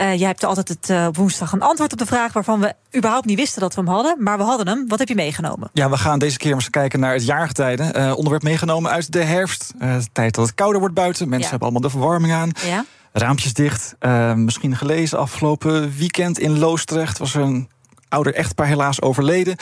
Uh, jij hebt altijd het, op woensdag een antwoord op de vraag waarvan we überhaupt niet wisten dat we hem hadden. Maar we hadden hem. Wat heb je meegenomen? Ja, we gaan deze keer eens kijken naar het jaargetijden. Uh, onderwerp meegenomen uit de herfst. de tijd dat het kouder wordt buiten. Mensen ja. hebben allemaal de verwarming aan. Ja. Raampjes dicht. misschien gelezen afgelopen weekend in Loostrecht was er een ouder echtpaar helaas overleden.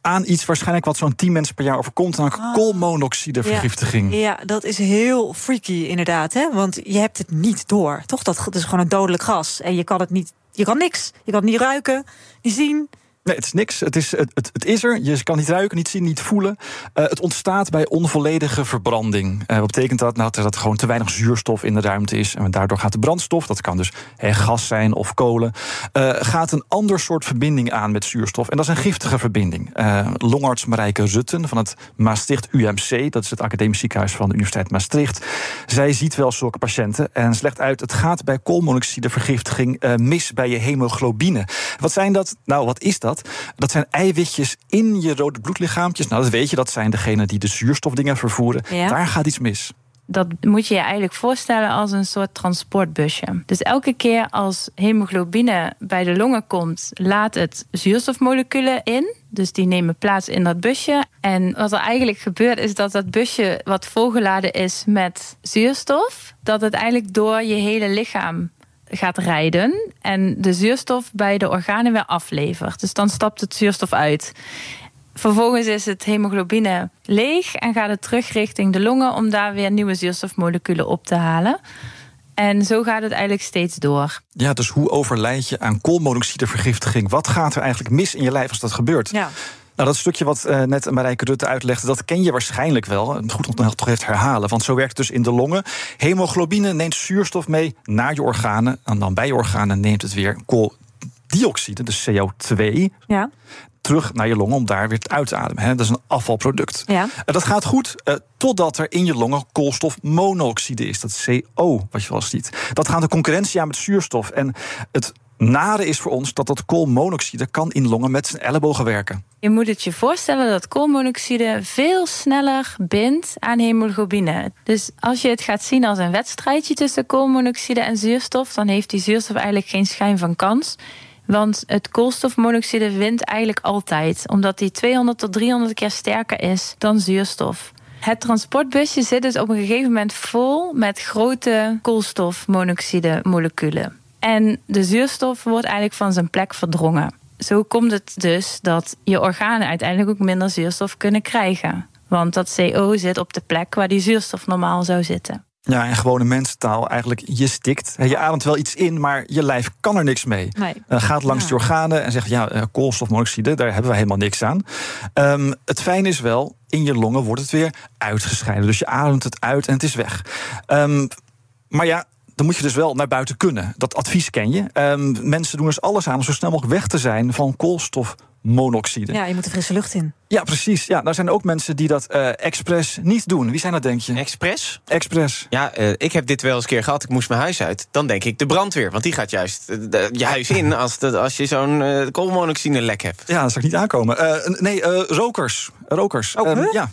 Aan iets waarschijnlijk wat zo'n 10 mensen per jaar overkomt. Namelijk oh. koolmonoxidevergiftiging. Ja. ja, dat is heel freaky inderdaad. Hè? Want je hebt het niet door. Toch? Dat, dat is gewoon een dodelijk gas. En je kan het niet. Je kan niks. Je kan het niet ruiken, niet zien. Nee, het is niks. Het is, het, het, het is er. Je kan niet ruiken, niet zien, niet voelen. Uh, het ontstaat bij onvolledige verbranding. Uh, wat betekent dat? Nou, dat er gewoon te weinig zuurstof in de ruimte is. En daardoor gaat de brandstof, dat kan dus gas zijn of kolen, uh, gaat een ander soort verbinding aan met zuurstof. En dat is een giftige verbinding. longarts Marijke Rutten van het Maastricht UMC, dat is het academisch ziekenhuis van de Universiteit Maastricht. Zij ziet wel zulke patiënten en slecht uit. Het gaat bij koolmonoxidevergiftiging mis bij je hemoglobine. Wat zijn dat? Nou, wat is dat? Dat? zijn eiwitjes in je rode bloedlichaampjes. Nou, dat weet je, dat zijn degenen die de zuurstofdingen vervoeren. Daar gaat iets mis dat moet je je eigenlijk voorstellen als een soort transportbusje. Dus elke keer als hemoglobine bij de longen komt, laat het zuurstofmoleculen in. Dus die nemen plaats in dat busje. En wat er eigenlijk gebeurt, is dat dat busje wat volgeladen is met zuurstof, dat het eigenlijk door je hele lichaam gaat rijden en de zuurstof bij de organen weer aflevert. Dus dan stapt het zuurstof uit. Vervolgens is het hemoglobine leeg en gaat het terug richting de longen om daar weer nieuwe zuurstofmoleculen op te halen. En zo gaat het eigenlijk steeds door. Ja, dus hoe overlijd je aan koolmonoxidevergiftiging? Wat gaat er eigenlijk mis in je lijf als dat gebeurt? Ja. Nou, dat stukje wat uh, net Marijke Rutte uitlegde, dat ken je waarschijnlijk wel. Goed om het toch even herhalen, want zo werkt het dus in de longen. Hemoglobine neemt zuurstof mee naar je organen. En dan bij je organen neemt het weer kooldioxide, dus CO2. Ja terug naar je longen om daar weer uit te ademen. Dat is een afvalproduct. Ja. En dat gaat goed uh, totdat er in je longen koolstofmonoxide is. Dat CO, wat je wel ziet. Dat gaat de concurrentie aan met zuurstof. En het nare is voor ons dat dat koolmonoxide kan in longen met zijn ellebogen werken. Je moet het je voorstellen dat koolmonoxide veel sneller bindt aan hemoglobine. Dus als je het gaat zien als een wedstrijdje tussen koolmonoxide en zuurstof, dan heeft die zuurstof eigenlijk geen schijn van kans. Want het koolstofmonoxide wint eigenlijk altijd, omdat die 200 tot 300 keer sterker is dan zuurstof. Het transportbusje zit dus op een gegeven moment vol met grote koolstofmonoxide moleculen. En de zuurstof wordt eigenlijk van zijn plek verdrongen. Zo komt het dus dat je organen uiteindelijk ook minder zuurstof kunnen krijgen. Want dat CO zit op de plek waar die zuurstof normaal zou zitten. Ja, en gewone mensentaal eigenlijk, je stikt. Je ademt wel iets in, maar je lijf kan er niks mee. Nee. Uh, gaat langs de organen en zegt, ja, uh, koolstofmonoxide, daar hebben we helemaal niks aan. Um, het fijne is wel, in je longen wordt het weer uitgescheiden. Dus je ademt het uit en het is weg. Um, maar ja, dan moet je dus wel naar buiten kunnen. Dat advies ken je. Um, mensen doen dus alles aan om zo snel mogelijk weg te zijn van koolstofmonoxide. Ja, je moet de frisse lucht in. Ja, precies. Ja, daar zijn ook mensen die dat uh, expres niet doen. Wie zijn dat, denk je? Expres? Expres. Ja, uh, ik heb dit wel eens een keer gehad. Ik moest mijn huis uit. Dan denk ik de brandweer. Want die gaat juist uh, de, je huis in als, de, als je zo'n koolmonoxide lek hebt. Ja, dat zou ik niet aankomen. nee, rokers. Rokers. Oh, huh? ja,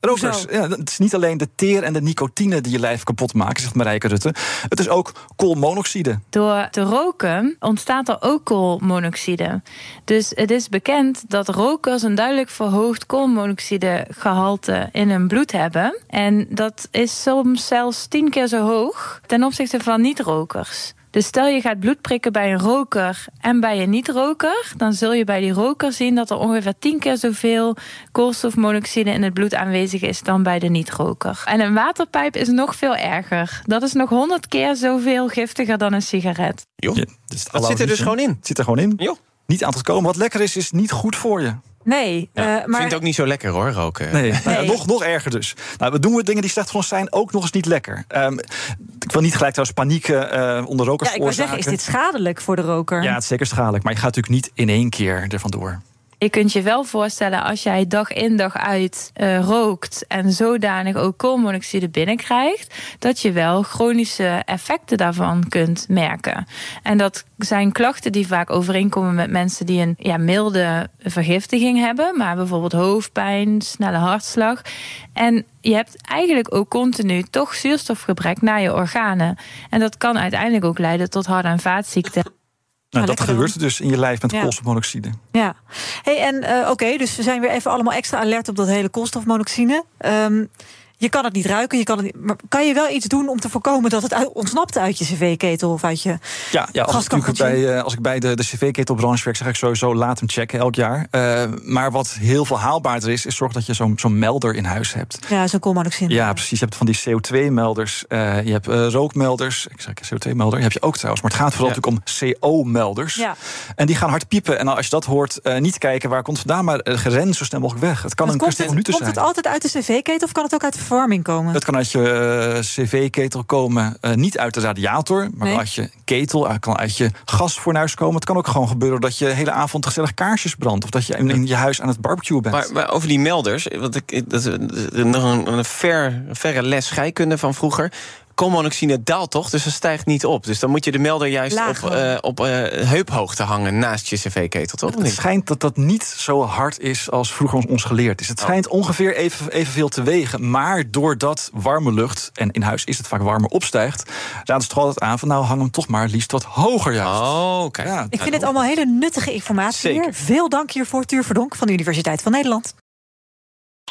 Rokers, ja, het is niet alleen de teer en de nicotine die je lijf kapot maken, zegt Marijke Rutte. Het is ook koolmonoxide. Door te roken ontstaat er ook koolmonoxide. Dus het is bekend dat rokers een duidelijk verhoogd koolmonoxidegehalte in hun bloed hebben. En dat is soms zelfs tien keer zo hoog ten opzichte van niet-rokers. Dus stel je gaat bloed prikken bij een roker en bij een niet-roker, dan zul je bij die roker zien dat er ongeveer tien keer zoveel koolstofmonoxide in het bloed aanwezig is dan bij de niet-roker. En een waterpijp is nog veel erger. Dat is nog honderd keer zoveel giftiger dan een sigaret. Joh, dat zit er dus gewoon in. Het zit er gewoon in. Joh. Niet aan te komen. Wat lekker is, is niet goed voor je. Nee, ja, uh, maar... Ik vind het ook niet zo lekker hoor, roken. Nee, nee. Nou, nog, nog erger dus. Nou, we doen we dingen die slecht voor ons zijn ook nog eens niet lekker. Um, ik wil niet gelijk trouwens paniek uh, onder rokers ja, ik wil zeggen, is dit schadelijk voor de roker? Ja, het is zeker schadelijk. Maar je gaat natuurlijk niet in één keer ervan door. Je kunt je wel voorstellen als jij dag in dag uit uh, rookt en zodanig ook koolmonoxide binnenkrijgt, dat je wel chronische effecten daarvan kunt merken. En dat zijn klachten die vaak overeenkomen met mensen die een ja, milde vergiftiging hebben, maar bijvoorbeeld hoofdpijn, snelle hartslag. En je hebt eigenlijk ook continu toch zuurstofgebrek naar je organen. En dat kan uiteindelijk ook leiden tot hart- en vaatziekten. Nou, dat gebeurt er dus in je lijf met ja. koolstofmonoxide. Ja, hey, en uh, oké, dus we zijn weer even allemaal extra alert op dat hele koolstofmonoxide. Um, je kan het niet ruiken, je kan, het niet, maar kan je wel iets doen om te voorkomen dat het uit, ontsnapt uit je cv-ketel of uit je Ja, ja als, ik bij, als ik bij de, de cv-ketelbranche werk, zeg ik sowieso laat hem checken elk jaar. Uh, maar wat heel veel haalbaarder is, is zorg dat je zo'n zo'n melder in huis hebt. Ja, zo'n koolmonoxide. Ja, precies. Je hebt van die CO2-melders, uh, je hebt uh, rookmelders. Ik zeg CO2-melder, heb je ook trouwens. Maar het gaat vooral ja. natuurlijk om CO-melders. Ja. En die gaan hard piepen. En als je dat hoort, niet kijken waar komt vandaan, maar ren zo snel mogelijk weg. Het kan een kwestie van minuten zijn. Komt het altijd uit de cv-ketel of kan het ook uit de verwarming komen? Het kan uit je uh, cv-ketel komen, uh, niet uit de radiator, maar nee. uit je ketel, het kan uit je gasfornuis komen. Het kan ook gewoon gebeuren dat je de hele avond gezellig kaarsjes brandt, of dat je in, in je huis aan het barbecue bent. Maar, maar over die melders, want ik, dat is nog een, een ver, verre les scheikunde van vroeger koolmonoxide daalt toch, dus het stijgt niet op. Dus dan moet je de melder juist op, uh, op uh, heuphoogte hangen naast je cv-ketel, toch? Het schijnt dat dat niet zo hard is als vroeger ons geleerd is. Het schijnt oh. ongeveer even, evenveel te wegen. Maar doordat warme lucht, en in huis is het vaak warmer, opstijgt... raden ze toch altijd aan van nou hang hem toch maar liefst wat hoger juist. Oh, oké. Okay. Ja. Ik vind het allemaal hele nuttige informatie Zeker. hier. Veel dank hiervoor, Tuur Verdonk van de Universiteit van Nederland.